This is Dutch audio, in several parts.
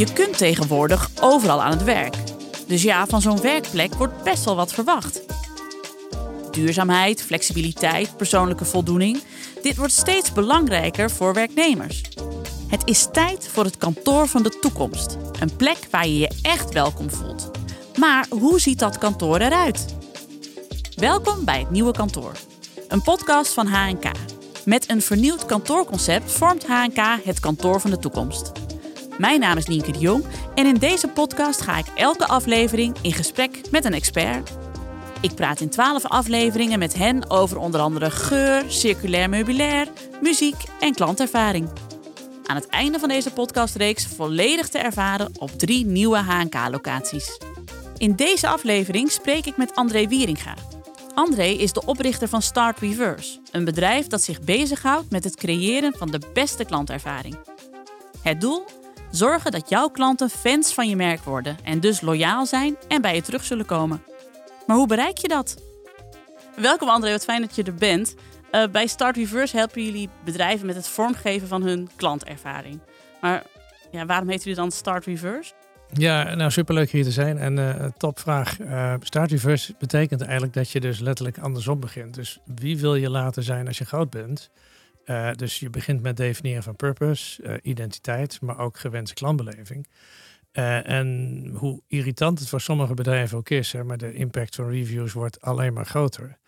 Je kunt tegenwoordig overal aan het werk. Dus ja, van zo'n werkplek wordt best wel wat verwacht. Duurzaamheid, flexibiliteit, persoonlijke voldoening. Dit wordt steeds belangrijker voor werknemers. Het is tijd voor het kantoor van de toekomst. Een plek waar je je echt welkom voelt. Maar hoe ziet dat kantoor eruit? Welkom bij het nieuwe kantoor. Een podcast van HNK. Met een vernieuwd kantoorconcept vormt HNK het kantoor van de toekomst. Mijn naam is Nienke de Jong en in deze podcast ga ik elke aflevering in gesprek met een expert. Ik praat in 12 afleveringen met hen over onder andere geur, circulair meubilair, muziek en klantervaring. Aan het einde van deze podcastreeks volledig te ervaren op drie nieuwe HNK-locaties. In deze aflevering spreek ik met André Wieringa. André is de oprichter van Start Reverse, een bedrijf dat zich bezighoudt met het creëren van de beste klantervaring. Het doel? Zorgen dat jouw klanten fans van je merk worden en dus loyaal zijn en bij je terug zullen komen. Maar hoe bereik je dat? Welkom André, wat fijn dat je er bent. Uh, bij Start Reverse helpen jullie bedrijven met het vormgeven van hun klantervaring. Maar ja, waarom heet jullie dan Start Reverse? Ja, nou superleuk hier te zijn. En uh, topvraag. Uh, Start Reverse betekent eigenlijk dat je dus letterlijk andersom begint. Dus wie wil je laten zijn als je groot bent? Uh, dus je begint met definiëren van purpose, identiteit, maar ook gewenste klantbeleving. en hoe irritant het voor sommige bedrijven ook is, hè, maar de impact van reviews wordt alleen maar groter.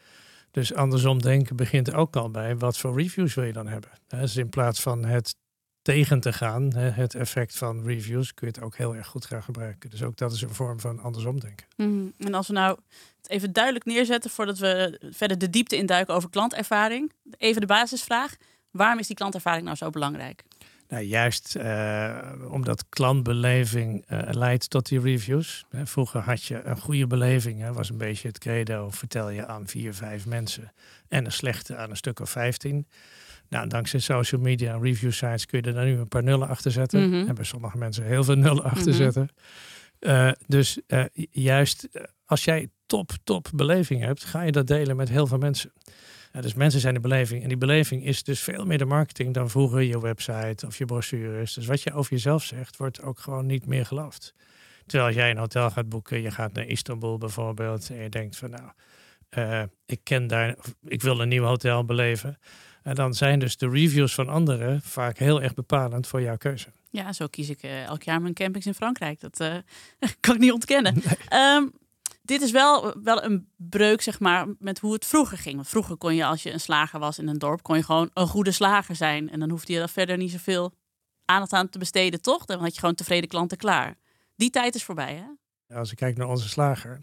Dus andersom denken begint ook al bij wat voor reviews wil je dan hebben. Dus in plaats van het tegen te gaan, het effect van reviews, kun je het ook heel erg goed gaan gebruiken. Dus ook dat is een vorm van andersom denken. Mm, en als we nou het even duidelijk neerzetten voordat we verder de diepte induiken over klantervaring. Even de basisvraag. Waarom is die klantervaring nou zo belangrijk? Nou, juist uh, omdat klantbeleving uh, leidt tot die reviews. Vroeger had je een goede beleving, hè, was een beetje het credo, vertel je aan vier, vijf mensen. En een slechte aan een stuk of vijftien. Nou, dankzij social media en review sites kun je er dan nu een paar nullen achter zetten. Mm -hmm. En bij sommige mensen heel veel nullen achter mm -hmm. zetten. Uh, dus juist als jij top, top beleving hebt, ga je dat delen met heel veel mensen. Dus mensen zijn de beleving. En die beleving is dus veel meer de marketing dan vroeger je website of je brochures. Dus wat je over jezelf zegt, wordt ook gewoon niet meer geloofd. Terwijl als jij een hotel gaat boeken, je gaat naar Istanbul bijvoorbeeld. En je denkt van nou, ik ken daar, ik wil een nieuw hotel beleven. En dan zijn dus de reviews van anderen vaak heel erg bepalend voor jouw keuze. Ja, zo kies ik uh, elk jaar mijn campings in Frankrijk. Dat uh, kan ik niet ontkennen. Nee. Um, dit is wel, wel een breuk, zeg maar, met hoe het vroeger ging. Vroeger kon je, als je een slager was in een dorp, kon je gewoon een goede slager zijn. En dan hoefde je er verder niet zoveel aandacht aan te besteden, toch? Dan had je gewoon tevreden klanten klaar. Die tijd is voorbij, hè? Als ik kijk naar onze slager,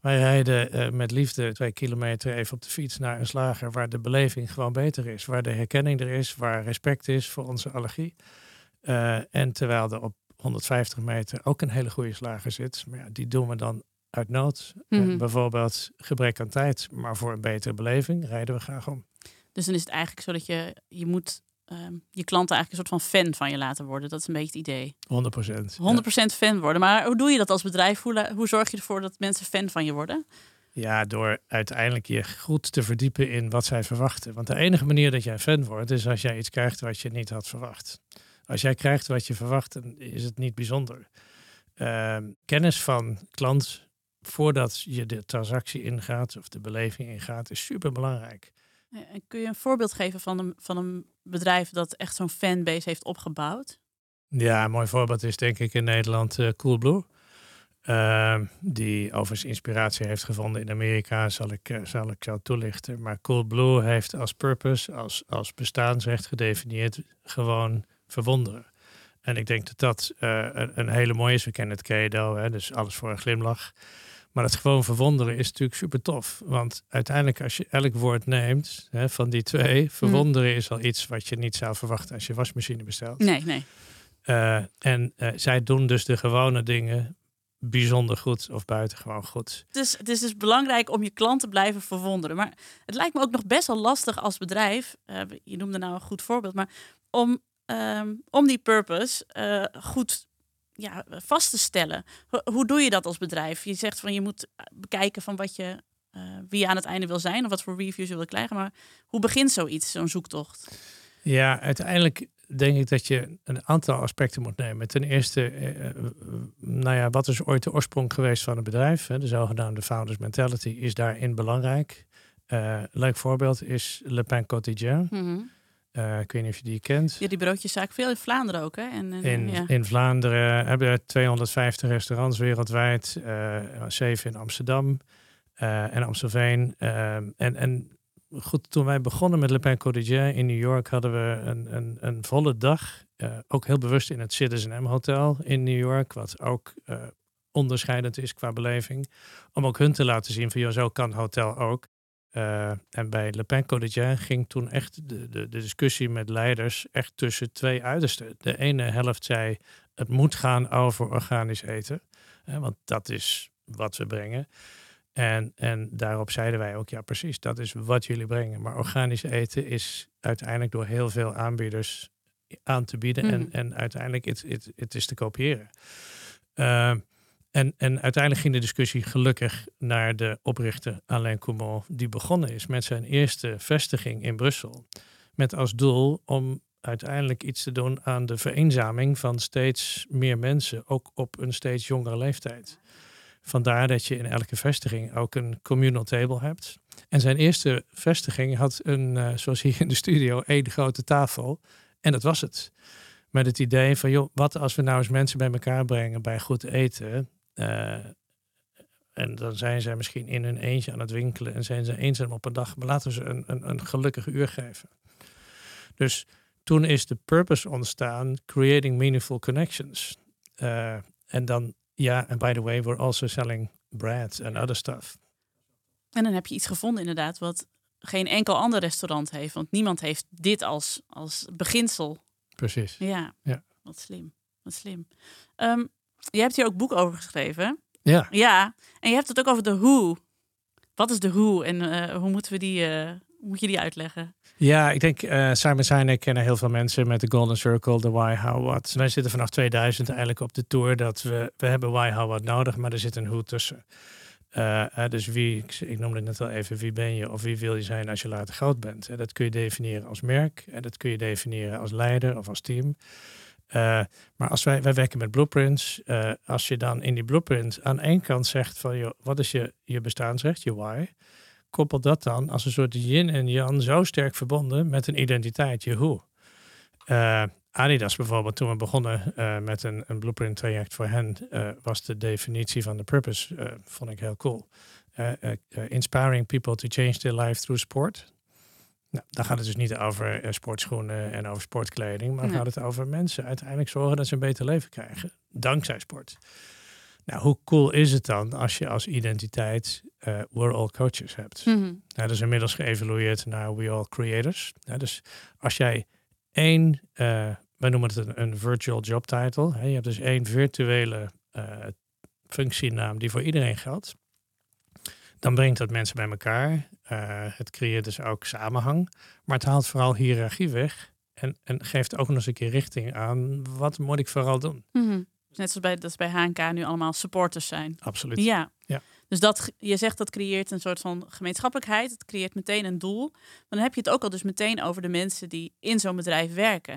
wij rijden uh, met liefde twee kilometer even op de fiets naar een slager waar de beleving gewoon beter is. Waar de herkenning er is, waar respect is voor onze allergie. Uh, en terwijl er op 150 meter ook een hele goede slager zit. Maar ja, die doen we dan uit nood. Mm -hmm. uh, bijvoorbeeld gebrek aan tijd, maar voor een betere beleving rijden we graag om. Dus dan is het eigenlijk zo dat je, je moet um, je klanten eigenlijk een soort van fan van je laten worden. Dat is een beetje het idee. 100 procent. 100 ja. fan worden. Maar hoe doe je dat als bedrijf? Hoe, hoe zorg je ervoor dat mensen fan van je worden? Ja, door uiteindelijk je goed te verdiepen in wat zij verwachten. Want de enige manier dat jij fan wordt, is als jij iets krijgt wat je niet had verwacht. Als jij krijgt wat je verwacht, dan is het niet bijzonder. Uh, kennis van klant voordat je de transactie ingaat of de beleving ingaat, is super belangrijk. En kun je een voorbeeld geven van een, van een bedrijf dat echt zo'n fanbase heeft opgebouwd? Ja, een mooi voorbeeld is denk ik in Nederland uh, Coolblue. Uh, die overigens inspiratie heeft gevonden in Amerika, zal ik, uh, zal ik zo toelichten. Maar Coolblue heeft als purpose, als, als bestaansrecht gedefinieerd, gewoon verwonderen. En ik denk dat dat uh, een, een, hele mooie is. We kennen het credo, hè, dus alles voor een glimlach. Maar het gewoon verwonderen is natuurlijk super tof. Want uiteindelijk, als je elk woord neemt hè, van die twee, verwonderen mm. is al iets wat je niet zou verwachten als je wasmachine bestelt. Nee, nee. Uh, en uh, zij doen dus de gewone dingen bijzonder goed of buitengewoon goed. Dus het is dus belangrijk om je klant te blijven verwonderen. Maar het lijkt me ook nog best wel lastig als bedrijf. Uh, je noemde nou een goed voorbeeld, maar om, um, om die purpose goed ja, vast te stellen. Hoe doe je dat als bedrijf? Je zegt van je moet bekijken van wat je, uh, wie je aan het einde wil zijn of wat voor reviews je wil krijgen. Maar hoe begint zoiets, zo'n zoektocht? Ja, uiteindelijk denk ik dat je een aantal aspecten moet nemen. Ten eerste, eh, nou ja, wat is ooit de oorsprong geweest van het bedrijf? De zogenaamde founders mentality is daarin belangrijk. Uh, leuk voorbeeld is Le Pain Quotidien. Mm ik weet niet of je die kent. Ja, die broodjeszaak veel in Vlaanderen ook, hè? En, in, ja. in Vlaanderen hebben we 250 restaurants wereldwijd, zeven in Amsterdam en Amstelveen. en, en goed, toen wij begonnen met Le Pen Quotidien in New York hadden we een, een, een volle dag. Ook heel bewust in het Citizen M Hotel in New York, wat ook onderscheidend is qua beleving. Om ook hun te laten zien van, joh, zo kan hotel ook. Uh, en bij Le Pen Quotidien ging toen echt de, de, de, discussie met leiders echt tussen twee uitersten. De ene helft zei, het moet gaan over organisch eten, want dat is wat we brengen. En, en daarop zeiden wij ook, ja precies, dat is wat jullie brengen. Maar organisch eten is uiteindelijk door heel veel aanbieders aan te bieden. En, mhm. en uiteindelijk het is te kopiëren. Uh, en, en uiteindelijk ging de discussie gelukkig naar de oprichter Alain Coumont, die begonnen is met zijn eerste vestiging in Brussel. Met als doel om uiteindelijk iets te doen aan de vereenzaming van steeds meer mensen, ook op een steeds jongere leeftijd. Vandaar dat je in elke vestiging ook een communal table hebt. En zijn eerste vestiging had een, uh, zoals hier in de studio, één grote tafel. En dat was het. Met het idee van, joh, wat als we nou eens mensen bij elkaar brengen bij goed eten. Uh, en dan zijn zij misschien in hun eentje aan het winkelen en zijn ze eenzaam op een dag. Maar laten we ze een, een, een gelukkig uur geven. Dus toen is de purpose ontstaan, creating meaningful connections. Uh, en dan ja, en by the way, we're also selling bread and other stuff. En dan heb je iets gevonden inderdaad wat geen enkel ander restaurant heeft. Want niemand heeft dit als, als beginsel. Precies. Ja, ja. wat slim. Wat slim. Um, je hebt hier ook boek over geschreven. Ja. Ja, en je hebt het ook over de hoe. Wat is de hoe en uh, hoe moeten we die, uh, moet je die uitleggen? Ja, ik denk uh, Simon Sinek kennen heel veel mensen met de Golden Circle, de Why, How, What. Wij zitten vanaf 2000 eigenlijk op de tour dat we, we hebben Why, How, What nodig, maar er zit een Who tussen. Uh, dus wie, ik, ik noemde het net al even, wie ben je of wie wil je zijn als je later groot bent? Uh, dat kun je definiëren als merk en dat kun je definiëren als leider of als team. Maar als wij, wij werken met blueprints, als je dan in die blueprint aan één kant zegt van joh, wat is je, je bestaansrecht, je why? koppel dat dan als een soort yin en yang zo sterk verbonden met een identiteit, je hoe. Uh, Adidas bijvoorbeeld, toen we begonnen met een, een blueprint traject voor hen, was de definitie van de purpose, vond ik heel cool. inspiring people to change their life through sport. Nou, dan gaat het dus niet over sportschoenen en over sportkleding, maar nee. gaat het over mensen uiteindelijk zorgen dat ze een beter leven krijgen, dankzij sport. Nou, hoe cool is het dan als je als identiteit uh, we're all coaches hebt? Mm -hmm. nou, dat is inmiddels geëvalueerd naar we all creators. Nou, dus als jij één, uh, wij noemen het een, een, virtual job title. Hè, je hebt dus één virtuele functienaam die voor iedereen geldt. Dan brengt dat mensen bij elkaar. het creëert dus ook samenhang. Maar het haalt vooral hiërarchie weg. En, en geeft ook nog eens een keer richting aan wat moet ik vooral doen. Mm -hmm. Net zoals bij, dat bij HNK nu allemaal supporters zijn. Absoluut. Ja. ja. Dus dat, je zegt dat creëert een soort van gemeenschappelijkheid. Het creëert meteen een doel. Maar dan heb je het ook al dus meteen over de mensen die in zo'n bedrijf werken.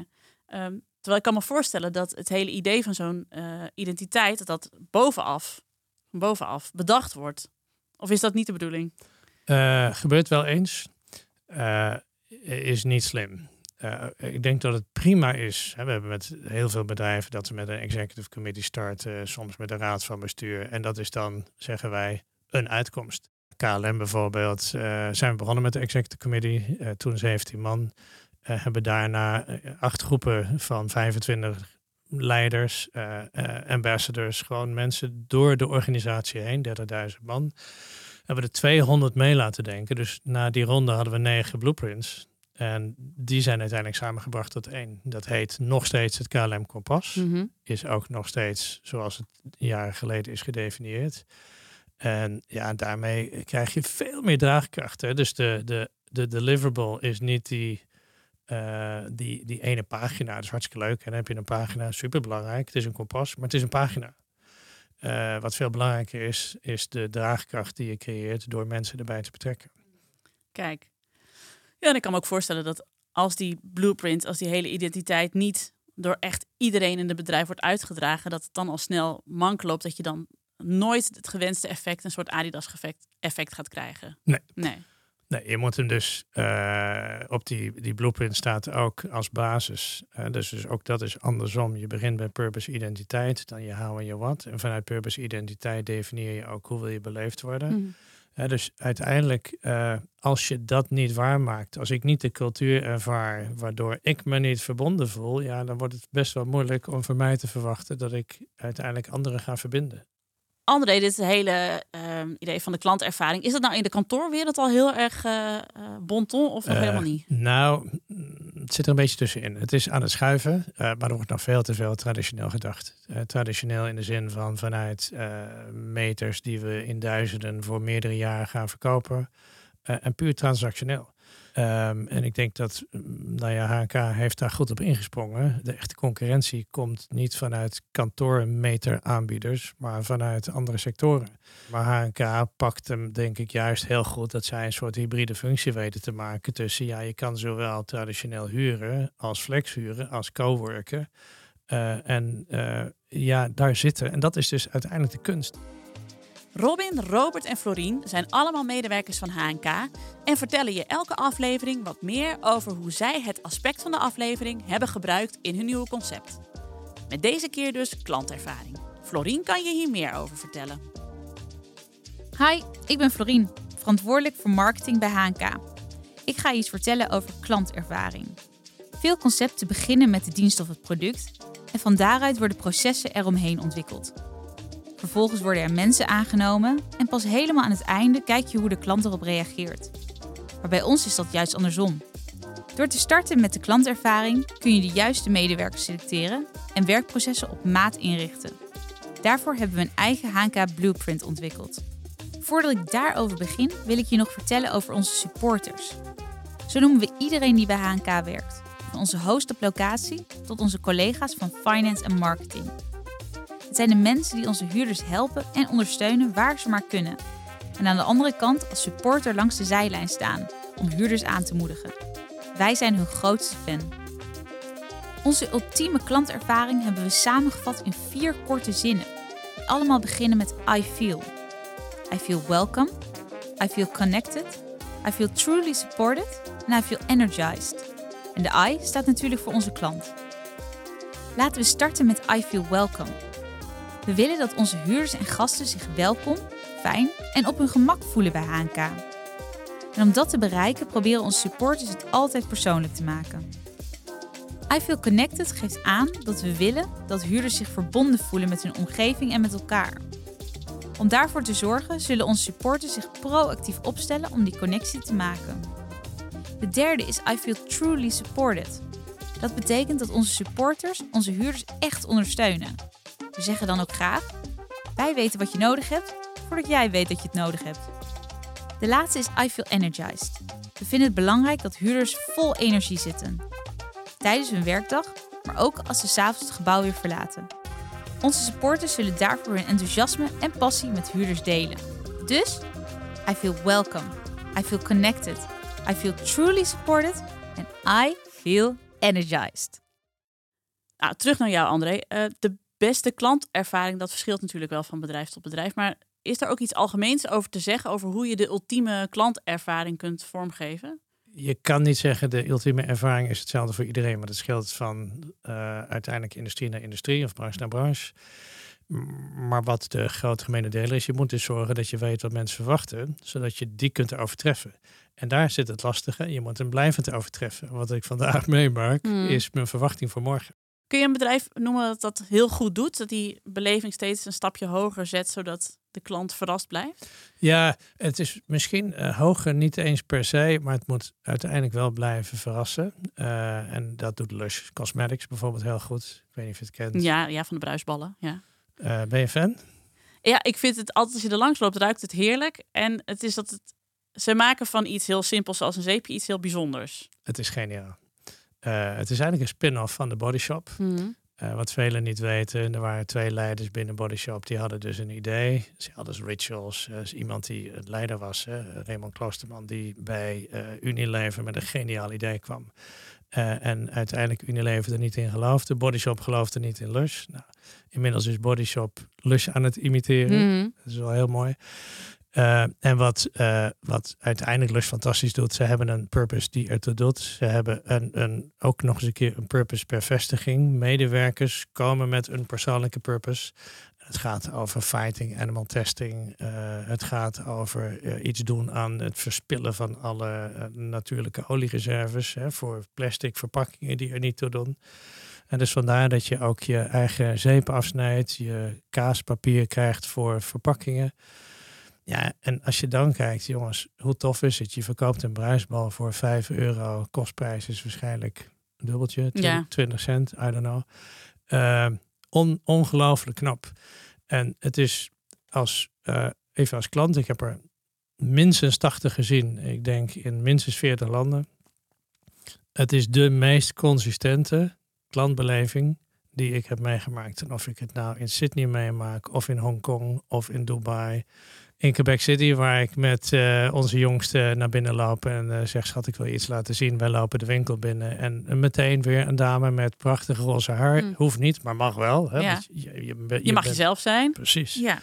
Um, terwijl ik kan me voorstellen dat het hele idee van zo'n uh, identiteit, dat dat bovenaf, bovenaf bedacht wordt. Of is dat niet de bedoeling? Uh, gebeurt wel eens. Uh, is niet slim. Uh, ik denk dat het prima is. We hebben met heel veel bedrijven dat we met een executive committee starten, soms met een raad van bestuur. En dat is dan, zeggen wij, een uitkomst. KLM bijvoorbeeld, zijn we begonnen met de executive committee, toen 17 man. hebben daarna acht groepen van 25 leiders, ambassadors, gewoon mensen door de organisatie heen, 30.000 man. Hebben we er 200 mee laten denken. Dus na die ronde hadden we negen blueprints. En die zijn uiteindelijk samengebracht tot één. Dat heet nog steeds het KLM Kompas. Mm -hmm. Is ook nog steeds zoals het jaren geleden is gedefinieerd. En ja, daarmee krijg je veel meer draagkracht. Hè? Dus de, de, de deliverable is niet die, uh, die, die ene pagina. Dat is hartstikke leuk. En dan heb je een pagina, super belangrijk. Het is een kompas, maar het is een pagina. Uh, wat veel belangrijker is, is de draagkracht die je creëert door mensen erbij te betrekken. Kijk, ja, en ik kan me ook voorstellen dat als die blueprint, als die hele identiteit niet door echt iedereen in het bedrijf wordt uitgedragen, dat het dan al snel mank loopt, dat je dan nooit het gewenste effect, een soort Adidas-effect effect gaat krijgen. Nee. Nee. Nee, je moet hem dus uh, op die, die blueprint staat ook als basis. Uh, dus, dus ook dat is andersom. Je begint bij purpose identiteit, dan je how en je wat. En vanuit purpose identiteit definieer je ook hoe wil je beleefd worden. Mm. Uh, dus uiteindelijk, als je dat niet waarmaakt, als ik niet de cultuur ervaar waardoor ik me niet verbonden voel, ja, dan wordt het best wel moeilijk om voor mij te verwachten dat ik uiteindelijk anderen ga verbinden. André, dit hele uh, idee van de klantervaring, is dat nou in de kantoorwereld al heel erg uh, bonton of nog uh, helemaal niet? Nou, het zit er een beetje tussenin. Het is aan het schuiven, maar er wordt nog veel te veel traditioneel gedacht. traditioneel in de zin van vanuit meters die we in duizenden voor meerdere jaren gaan verkopen. en puur transactioneel. Um, en ik denk dat mm, nou ja, HNK heeft daar goed op ingesprongen. De echte concurrentie komt niet vanuit kantoormeteraanbieders, maar vanuit andere sectoren. Maar HNK pakt hem denk ik juist heel goed dat zij een soort hybride functie weten te maken tussen, ja, je kan zowel traditioneel huren als flex huren, als coworken. Uh, en uh, ja, daar zitten. En dat is dus uiteindelijk de kunst. Robin, Robert en Florien zijn allemaal medewerkers van HNK en vertellen je elke aflevering wat meer over hoe zij het aspect van de aflevering hebben gebruikt in hun nieuwe concept. Met deze keer dus klantervaring. Florien kan je hier meer over vertellen. Hi, ik ben Florien, verantwoordelijk voor marketing bij HNK. Ik ga je iets vertellen over klantervaring. Veel concepten beginnen met de dienst of het product en van daaruit worden processen eromheen ontwikkeld. Vervolgens worden er mensen aangenomen en pas helemaal aan het einde kijk je hoe de klant erop reageert. Maar bij ons is dat juist andersom. Door te starten met de klantervaring kun je de juiste medewerkers selecteren en werkprocessen op maat inrichten. Daarvoor hebben we een eigen HNK Blueprint ontwikkeld. Voordat ik daarover begin, wil ik je nog vertellen over onze supporters. Zo noemen we iedereen die bij HNK werkt, van onze host op locatie tot onze collega's van finance en marketing. Het zijn de mensen die onze huurders helpen en ondersteunen waar ze maar kunnen. En aan de andere kant als supporter langs de zijlijn staan om huurders aan te moedigen. Wij zijn hun grootste fan. Onze ultieme klantervaring hebben we samengevat in vier korte zinnen. Allemaal beginnen met I feel. I feel welcome. I feel connected. I feel truly supported. En I feel energized. En de I staat natuurlijk voor onze klant. Laten we starten met I feel welcome. We willen dat onze huurders en gasten zich welkom, fijn en op hun gemak voelen bij HNK. En om dat te bereiken proberen onze supporters het altijd persoonlijk te maken. I Feel Connected geeft aan dat we willen dat huurders zich verbonden voelen met hun omgeving en met elkaar. Om daarvoor te zorgen zullen onze supporters zich proactief opstellen om die connectie te maken. De derde is I Feel Truly Supported. Dat betekent dat onze supporters onze huurders echt ondersteunen we zeggen dan ook graag: wij weten wat je nodig hebt voordat jij weet dat je het nodig hebt. De laatste is I Feel Energized. We vinden het belangrijk dat huurders vol energie zitten. Tijdens hun werkdag, maar ook als ze s'avonds het gebouw weer verlaten. Onze supporters zullen daarvoor hun enthousiasme en passie met huurders delen. Dus, I feel welcome. I feel connected. I feel truly supported. And I feel energized. Nou, terug naar jou, André. Uh, de beste klantervaring, dat verschilt natuurlijk wel van bedrijf tot bedrijf. Maar is er ook iets algemeens over te zeggen over hoe je de ultieme klantervaring kunt vormgeven? Je kan niet zeggen de ultieme ervaring is hetzelfde voor iedereen, maar dat scheelt van uh, uiteindelijk industrie naar industrie of branche naar branche. Maar wat de grote gemene deel is, je moet dus zorgen dat je weet wat mensen verwachten, zodat je die kunt overtreffen. En daar zit het lastige. Je moet hem blijvend overtreffen. Wat ik vandaag meemaak, mm. is mijn verwachting voor morgen. Kun je een bedrijf noemen dat dat heel goed doet? Dat die beleving steeds een stapje hoger zet, zodat de klant verrast blijft? Ja, het is misschien uh, hoger niet eens per se, maar het moet uiteindelijk wel blijven verrassen. Uh, en dat doet Lush Cosmetics bijvoorbeeld heel goed. Ik weet niet of je het kent. Ja, ja van de bruisballen. Ja. Uh, ben je fan? Ja, ik vind het altijd als je er langs loopt, ruikt het heerlijk. En het is dat het, ze maken van iets heel simpels zoals een zeepje iets heel bijzonders. Het is geniaal. Uh, het is eigenlijk een spin-off van de Body Shop. Mm. Uh, wat velen niet weten, er waren twee leiders binnen Body Shop die hadden dus een idee. Ze hadden dus rituals. Uh, is iemand die het leider was, hè, Raymond Kloosterman, die bij Unilever met een geniaal idee kwam. en uiteindelijk Unilever er niet in geloofde. Body Shop geloofde niet in Lush. Nou, inmiddels is Body Shop Lush aan het imiteren. Mm. Dat is wel heel mooi. Uh, en wat, uh, wat uiteindelijk Lush fantastisch doet, ze hebben een purpose die ertoe doet. Ze hebben een, een, ook nog eens een keer een purpose per vestiging. Medewerkers komen met een persoonlijke purpose. Het gaat over fighting, animal testing. Uh, het gaat over iets doen aan het verspillen van alle natuurlijke oliereserves hè, voor plastic verpakkingen die er niet toe doen. En dus vandaar dat je ook je eigen zeep afsnijdt, je kaaspapier krijgt voor verpakkingen. Ja, en als je dan kijkt, jongens, hoe tof is het? Je verkoopt een bruisbal voor 5 euro. Kostprijs is waarschijnlijk een dubbeltje, 20, cent, I don't know. Uh, on, ongelooflijk knap. En het is als, uh, even als klant, ik heb er minstens 80 gezien. Ik denk in minstens 40 landen. Het is de meest consistente klantbeleving die ik heb meegemaakt. En of ik het nou in Sydney meemaak, of in Hongkong, of in Dubai, in Quebec City, waar ik met uh, onze jongste naar binnen loop en uh, zeg: Schat, ik wil je iets laten zien. Wij lopen de winkel binnen en meteen weer een dame met prachtig roze haar. Mm. Hoeft niet, maar mag wel. Hè? Ja. Je, je, je, je, mag jezelf zijn. Precies. Ja.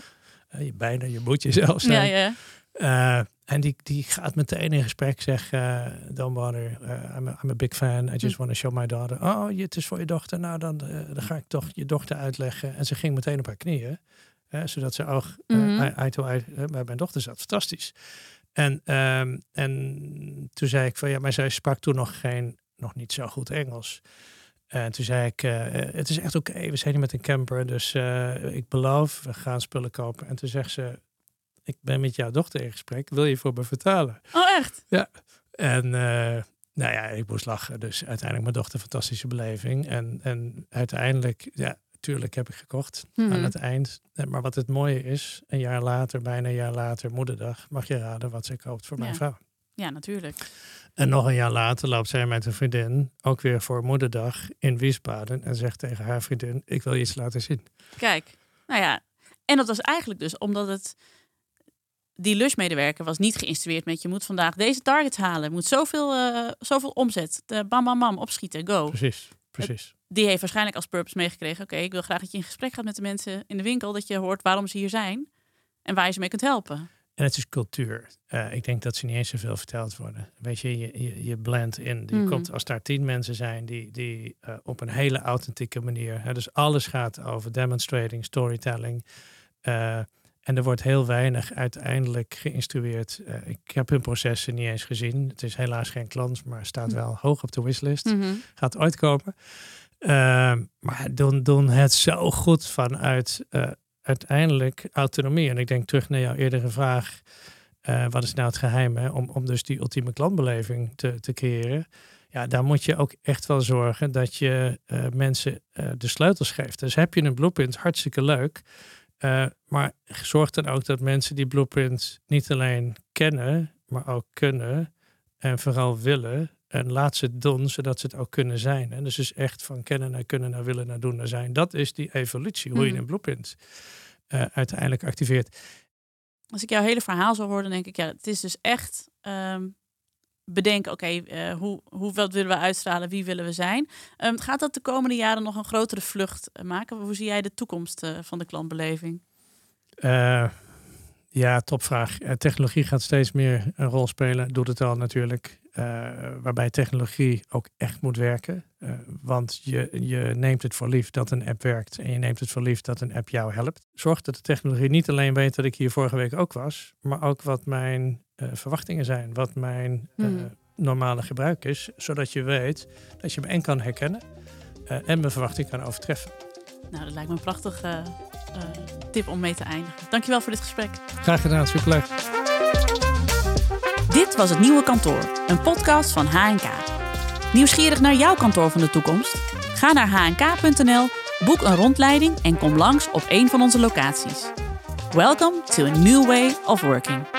Uh, je bijna, je moet jezelf zijn. Ja, ja. en die, die gaat meteen in gesprek, zeg, don't bother, I'm, a, I'm a big fan, I just mm. want to show my daughter. Oh, het is voor je dochter, nou dan, dan ga ik toch je dochter uitleggen. En ze ging meteen op haar knieën zodat ze ook mm bij mijn dochter zat. Fantastisch. En, ehm, en toen zei ik van ja, maar zij sprak toen nog geen, nog niet zo goed Engels. En toen zei ik, uh, het is echt oké, we zijn hier met een camper, dus uh, ik beloof, we gaan spullen kopen. En toen zegt ze, ik ben met jouw dochter in gesprek, wil je voor me vertalen? Oh echt? Ja. En uh, nou ja, ik moest lachen. Dus uiteindelijk mijn dochter, fantastische beleving. En, en uiteindelijk, ja, Tuurlijk heb ik gekocht aan mhm. het eind. Maar wat het mooie is, een jaar later, bijna een jaar later, moederdag, mag je raden wat ze koopt voor mijn vrouw. Ja, natuurlijk. En nog een jaar later loopt zij met een vriendin, ook weer voor moederdag, in Wiesbaden. En zegt tegen haar vriendin, ik wil iets laten zien. Kijk, nou ja. En dat was eigenlijk dus omdat het... Die lusmedewerker was niet geïnstrueerd met je moet vandaag deze targets halen. Moet zoveel, uh, zoveel omzet. De bam, bam, bam, opschieten, go. Precies, precies die heeft waarschijnlijk als purpose meegekregen. Oké, ik wil graag dat je in gesprek gaat met de mensen in de winkel. Dat je hoort waarom ze hier zijn en waar je ze mee kunt helpen. En het is cultuur. Uh, ik denk dat ze niet eens zoveel verteld worden. Weet je, je, je, je blend in. Je mhm. komt, als daar tien mensen zijn die, die uh, op een hele authentieke manier. Hè, dus alles gaat over demonstrating, storytelling. Uh, en er wordt heel weinig uiteindelijk geïnstrueerd. ik heb hun processen niet eens gezien. Het is helaas geen klant, maar staat mhm. wel hoog op de wishlist. Mm Gaat ooit komen. Ehm, maar doen, doen het zo goed vanuit uh, uiteindelijk autonomie. En ik denk terug naar jouw eerdere vraag. Uh, wat is nou het geheim hè? Om, om dus die ultieme klantbeleving te, te creëren? Ja, daar moet je ook echt wel zorgen dat je mensen de sleutels geeft. Dus heb je een blueprint, hartstikke leuk. Maar zorg dan ook dat mensen die blueprint niet alleen kennen, maar ook kunnen en vooral willen en laat ze het doen, zodat ze het ook kunnen zijn. En dus is echt van kennen naar kunnen naar willen naar doen naar zijn. Dat is die evolutie, hoe je mhm. een blueprint uh, uiteindelijk activeert. Als ik jouw hele verhaal zo hoor, dan denk ik, ja, het is dus echt um, bedenken, oké, okay, uh, hoe, hoe, wat willen we uitstralen, wie willen we zijn? Um, gaat dat de komende jaren nog een grotere vlucht uh, maken? Hoe zie jij de toekomst uh, van de klantbeleving? ja, topvraag. technologie gaat steeds meer een rol spelen, doet het al natuurlijk. Waarbij technologie ook echt moet werken. Want je, je neemt het voor lief dat een app werkt en je neemt het voor lief dat een app jou helpt. Zorg dat de technologie niet alleen weet dat ik hier vorige week ook was, maar ook wat mijn verwachtingen zijn, wat mijn hmm. normale gebruik is, zodat je weet dat je me en kan herkennen en mijn verwachting kan overtreffen. Nou, dat lijkt me een prachtige tip om mee te eindigen. Dankjewel voor dit gesprek. Graag gedaan, superleuk. Dit was het Nieuwe Kantoor, een podcast van HNK. Nieuwsgierig naar jouw kantoor van de toekomst? Ga naar hnk.nl, boek een rondleiding en kom langs op een van onze locaties. Welcome to a new way of working.